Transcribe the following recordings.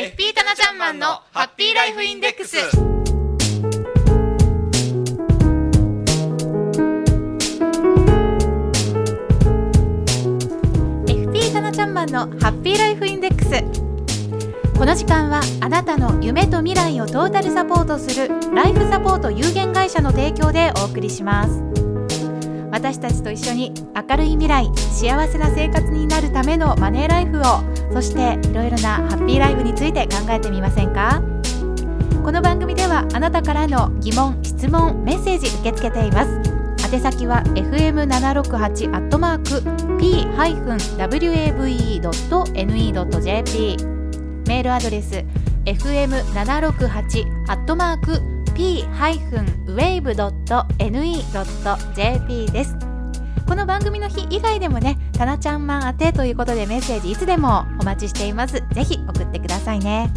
FP タナちゃんマンのハッピーライフインデックス。タナちゃんマンのハッピーライフインデックス。この時間はあなたの夢と未来をトータルサポートするライフサポート有限会社の提供でお送りします。私たちと一緒に明るい未来幸せな生活になるためのマネーライフをそしていろいろなハッピーライフについて考えてみませんか？この番組ではあなたからの疑問質問メッセージ受け付けています。宛先は fm768 アットマーク p-wave.ne.jp メールアドレス fm768 アットマーク p-wave.ne.jp です。この番組の日以外でもねたなちゃんマン宛てということでメッセージいつでもお待ちしています。ぜひ送ってくださいね。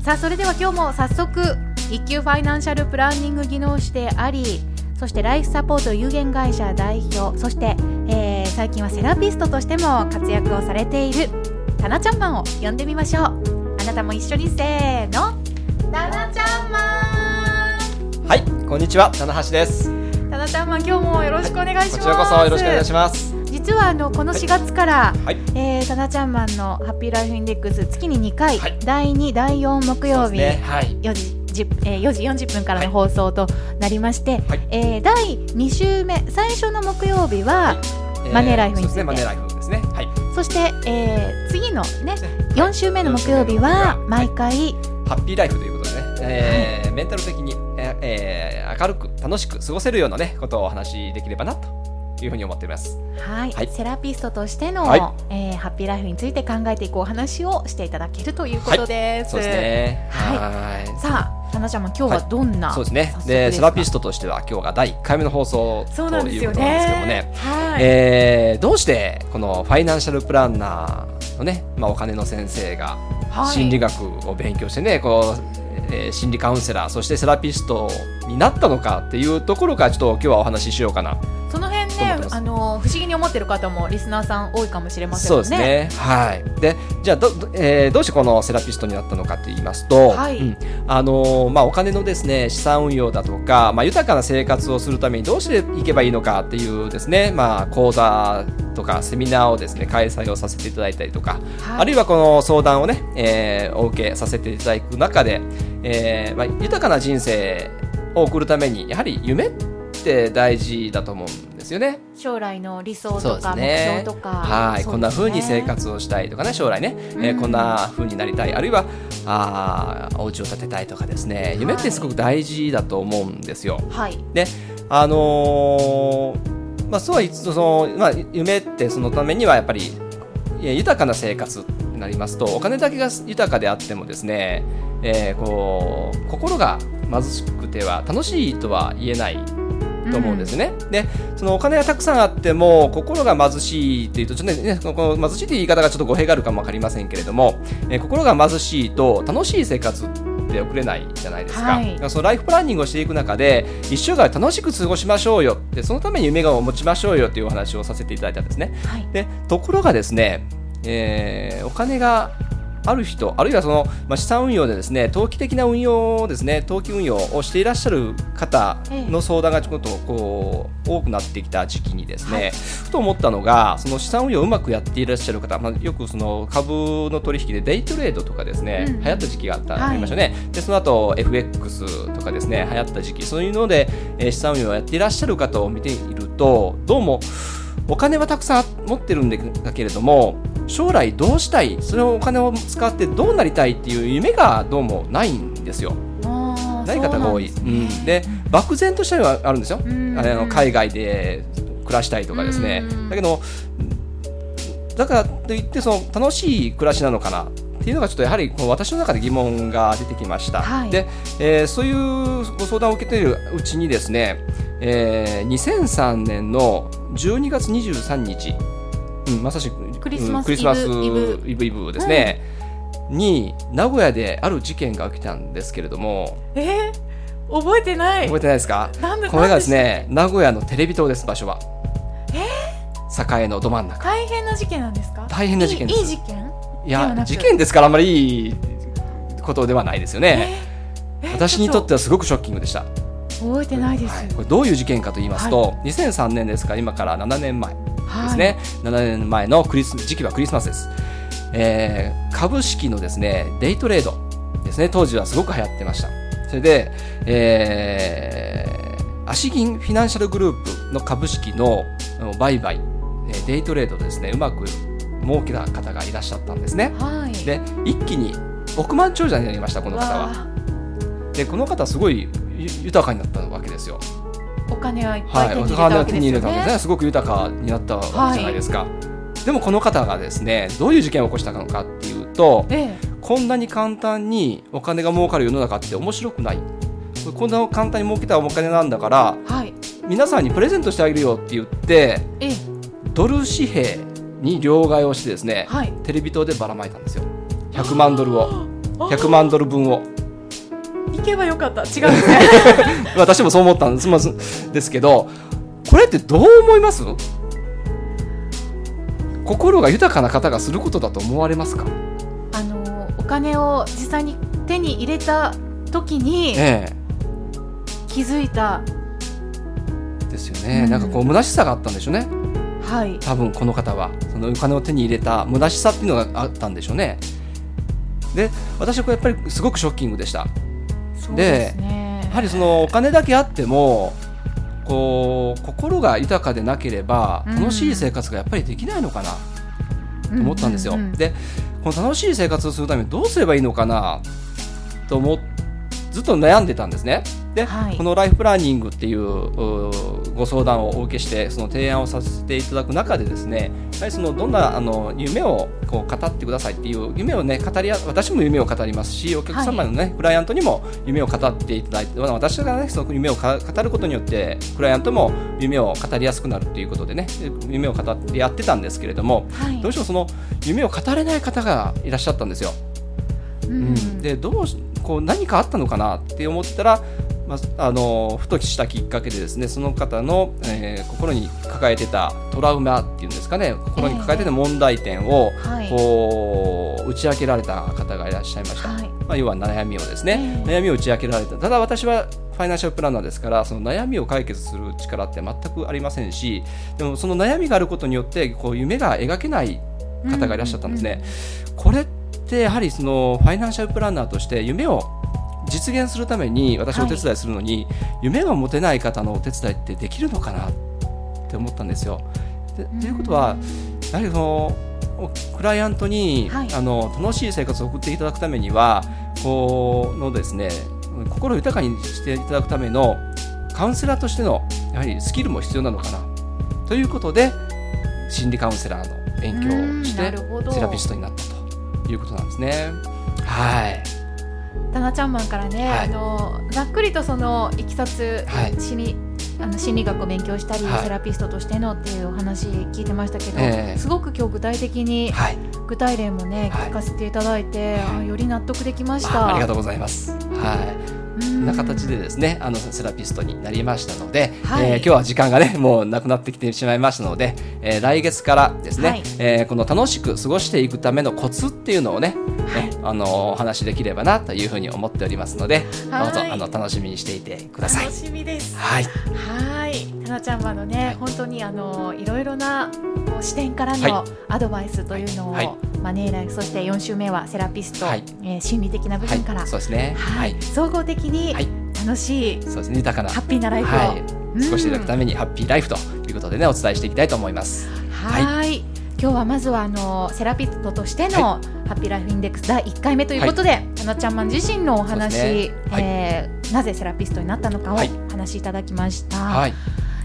さあそれでは今日も早速一級ファイナンシャルプランニング技能士でありそしてライフサポート有限会社代表そして、えー、最近はセラピストとしても活躍をされているたなちゃんマンを呼んでみましょう。あなたも一緒にせーの。こんにちは棚橋です。たなちゃんマン今日もよろしくお願いします、はい、こちらこそよろしくお願いします。実はあのこの4月から、はい、えー、たなちゃんマンのハッピーライフインデックス月に2回、はい、第2第4木曜日、ね。はい、4時えー、4時40分からの放送となりまして、はい、えー、第2週目最初の木曜日は、はい、マネーライフについて、マネーライフですね、はい、そして、えー、次のね4週目の木曜日は毎回、ハッピーライフということでね、えーメンタル的に、えー、明るく楽しく過ごせるようなねことをお話しできればなというふうに思っています。はい、はい、セラピストとしての、はい、えー、ハッピーライフについて考えていくお話をしていただけるということです。はい、そうですね。はい。さあ、花ちゃんも今日はどんな、そうですね。で、セラピストとしては今日が第1回目の放送ということなんですけどもね。はい、えー、どうしてこのファイナンシャルプランナーのね、まあお金の先生が心理学を勉強してね、こうえー、心理カウンセラーそしてセラピストになったのかっていうところからちょっと今日はお話ししようかな。その辺ねあの不思議に思ってる方もリスナーさん多いかもしれませんね。そうですね。はい。でじゃあど,、えー、どうしてこのセラピストになったのかと言いますと、はい、うん、あのまあ、お金のですね資産運用だとか、まあ、豊かな生活をするためにどうしていけばいいのかっていうですね、まあ、講座とかセミナーをですね開催をさせていただいたりとか、はい、あるいはこの相談をね、えー、お受けさせていただく中で、えーまあ、豊かな人生を送るためにやはり夢って大事だと思うんですよね。将来の理想とか、目標とか。はい、ね、こんなふうに生活をしたいとかね将来ね、うん、えー、こんなふうになりたい。あるいはあお家を建てたいとかですね。夢ってすごく大事だと思うんですよ。はい、であのー、まあ、そうは言つその、まあ、夢ってそのためにはやっぱり豊かな生活になりますとお金だけが豊かであってもですね、えー、こう心が貧しくては楽しいとは言えないと思うんですね。うん、でそのお金がたくさんあっても心が貧しいっていうとちょっとねこの貧しいという言い方がちょっと語弊があるかも分かりませんけれども、えー、心が貧しいと楽しい生活って送れないじゃないですか、はい、そのライフプランニングをしていく中で一生涯楽しく過ごしましょうよでそのために夢を持ちましょうよっていうお話をさせていただいたんですね。はい、でところがですね、えー、お金がある人、あるいはその、まあ、資産運用でですね、投機的な運用ですね、投機運用をしていらっしゃる方の相談がちょっとこう多くなってきた時期にですね、はい、ふと思ったのが、その資産運用をうまくやっていらっしゃる方、まあ、よくその株の取引でデイトレードとかですね、うん、流行った時期があった、はい、ありましたね。で、その後 FX とかですね、流行った時期、そういうので、えー、資産運用をやっていらっしゃる方を見ていると、どうもお金はたくさん持ってるんだけれども、将来どうしたい？それをお金を使ってどうなりたいっていう夢がどうもないんですよ。ない方が多い。うん、で漠然としたのはあるんですよ。あの海外で暮らしたいとかですね。だけどだからといってその楽しい暮らしなのかなっていうのがちょっとやはり私の中で疑問が出てきました。はい、で、えー、そういうご相談を受けているうちにですね、えー、2003年の12月23日、うん、まさしくクリスマス,、クリスマスイブ。イブイブですね、うん、に名古屋である事件が起きたんですけれども。えー、覚えてない。覚えてないですか？これがですね名古屋のテレビ塔です場所は。えー、栄のど真ん中。大変な事件なんですか？大変な事件です。いい事件？いや事件ですからあんまりいいことではないですよね、私にとってはすごくショッキングでした。覚えてないです、はい、これどういう事件かと言いますと、はい、2003年ですか？ら今から7年前ですね、はい、7年前のクリス時期はクリスマスです、えー、株式のですねデイトレードですね。当時はすごく流行ってました。それで、えー、アシギンフィナンシャルグループの株式の売買デイトレードですね。うまく儲けた方がいらっしゃったんですね、はい、で一気に億万長者になりましたこの方は。でこの方すごい豊かになったわけですよ。お金はいっぱい手に入れたわけですよね,、はい、ね。すごく豊かになったわけじゃないですか、はい、でもこの方がですねどういう事件を起こしたのかっていうと、ええ、こんなに簡単にお金が儲かる世の中って面白くない。こんな簡単に儲けたお金なんだから、はい、皆さんにプレゼントしてあげるよって言って、ええ、ドル紙幣に両替をしてですね、はい、テレビ塔でばらまいたんですよ。100万ドルを。100万ドル分を行けばよかった。違うんですね。私もそう思ったんですですけどこれってどう思います？心が豊かな方がすることだと思われますか？あのお金を実際に手に入れた時に、ええ、気づいた。ですよね、うん、なんかこう虚しさがあったんでしょうね。はい、多分この方は。そのお金を手に入れた虚しさっていうのがあったんでしょうね。で私はこれやっぱりすごくショッキングでしたで、ね、やはりそのお金だけあってもこう心が豊かでなければ楽しい生活がやっぱりできないのかなと思ったんですよ、でこの楽しい生活をするためにどうすればいいのかなと思っずっと悩んでたんですね。で、はい、このライフプランニングっていうご相談をお受けしてその提案をさせていただく中でですねやはりそのどんなあの夢をこう語ってくださいっていう夢をね語り私も夢を語りますしお客様のね、はい、クライアントにも夢を語っていただいて私がねその夢を語ることによってクライアントも夢を語りやすくなるっていうことでね夢を語ってやってたんですけれども、はい、どうしてもその夢を語れない方がいらっしゃったんですよ。うん、でどうこう何かあったのかなって思ったら、まあ、あのふとしたきっかけでですねその方の、えー、心に抱えてたトラウマっていうんですかね心に抱えてた問題点を、こう打ち明けられた方がいらっしゃいました、はい、まあ、要は悩みをですね、悩みを打ち明けられた。ただ私はファイナンシャルプランナーですからその悩みを解決する力って全くありませんしでもその悩みがあることによってこう夢が描けない方がいらっしゃったんですね。これでやはりそのファイナンシャルプランナーとして夢を実現するために私お手伝いするのに、はい、夢が持てない方のお手伝いってできるのかなって思ったんですよ。ということはやはりそのクライアントに、はい、あの楽しい生活を送っていただくためにはこのですね心豊かにしていただくためのカウンセラーとしてのやはりスキルも必要なのかな。ということで心理カウンセラーの勉強をしてセラピストになったと。いうことなんですね。はい。タナちゃんマンからね、はい、あのざっくりとそのいきさつ、はい、心理あの心理学を勉強したり、はい、セラピストとしてのっていうお話聞いてましたけど、えー、すごく今日具体的に、具体例もね聞かせていただいて、あより納得できました、あ。ありがとうございます。はい。な形でですねあのセラピストになりましたので、はい、えー、今日は時間がねもうなくなってきてしまいましたので、えー、来月からですね、はい、えー、この楽しく過ごしていくためのコツっていうのをね、はい、あのお話しできればなというふうに思っておりますので、どうぞあの楽しみにしていてください。楽しみです。はい。はい。たなちゃんはのね、本当にあのいろいろな視点からのアドバイスというのを、はいマネーライフそして4週目はセラピスト、はい、えー、心理的な部分から、そうですね、はい、総合的に楽しい、そうですね。豊かな。ハッピーなライフを、はい、過ごしていただくためにハッピーライフということでねお伝えしていきたいと思います。はい。今日はまずはあのセラピストとしての、ハッピーライフインデックス第1回目ということで、はい、たなちゃんまん自身のお話、ね。はい、えー、なぜセラピストになったのかをお話しいただきました。はい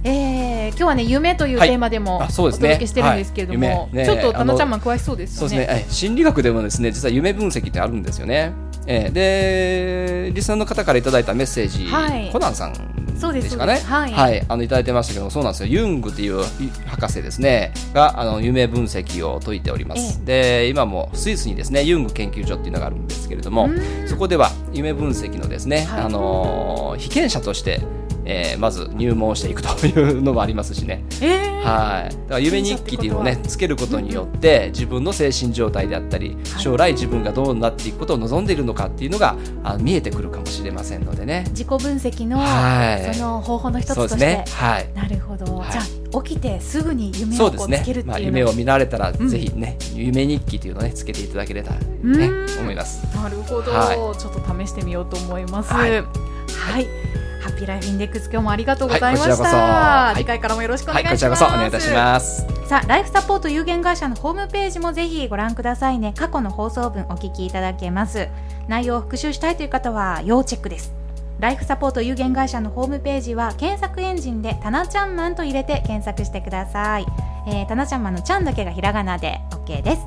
えー、今日はね夢というテーマでも、はい、お届けしてるんですけれども、ねね、ちょっとたなちゃんまん詳しそうですね。そうですね。心理学でもですね実は夢分析ってあるんですよね。えー、でリスナーの方からいただいたメッセージ、はい、コナンさんですかね。はい、はい、あのいただいてましたけど、そうなんですよ。ユングっていう博士ですねがあの夢分析を解いております。で、今もスイスにですねユング研究所っていうのがあるんですけれども、そこでは夢分析のですね、はい、あの被験者としてえー、まず入門していくというのもありますしね、えー、はい、だから夢日記っていうのをねつけることによって自分の精神状態であったり将来自分がどうなっていくことを望んでいるのかっていうのがあ見えてくるかもしれませんのでね。自己分析の、はい、その方法の一つとして、ね、はい、なるほど、はい、じゃあ起きてすぐに夢をつけるっていう、ねまあ、夢を見られたら、うん、ぜひね夢日記というのをねつけていただければね思います。なるほど、はい、ちょっと試してみようと思います。はい、はいハッピーライフインデックス今日もありがとうございました、はい、次回からもよろしくお願いします、はい、こちらこそお願いいたします。さあライフサポート有限会社のホームページもぜひご覧くださいね。過去の放送分お聞きいただけます。内容を復習したいという方は要チェックです。ライフサポート有限会社のホームページは検索エンジンでタナちゃんマンと入れて検索してください、えー、タナちゃんマンのちゃんだけがひらがなで OK です。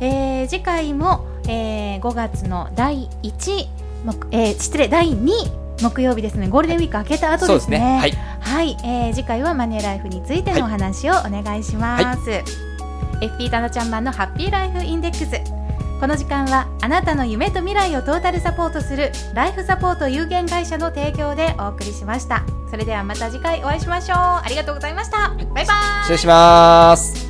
えー、次回も、えー、5月の第1、えー、失礼第2木曜日ですね。ゴールデンウィーク明けた後ですね、ね、はい、はい、えー、次回はマネーライフについてのお話をお願いします、はい、FP タナちゃんマンのハッピーライフインデックス。この時間はあなたの夢と未来をトータルサポートするライフサポート有限会社の提供でお送りしました。それではまた次回お会いしましょう。ありがとうございました。バイバイ。失礼します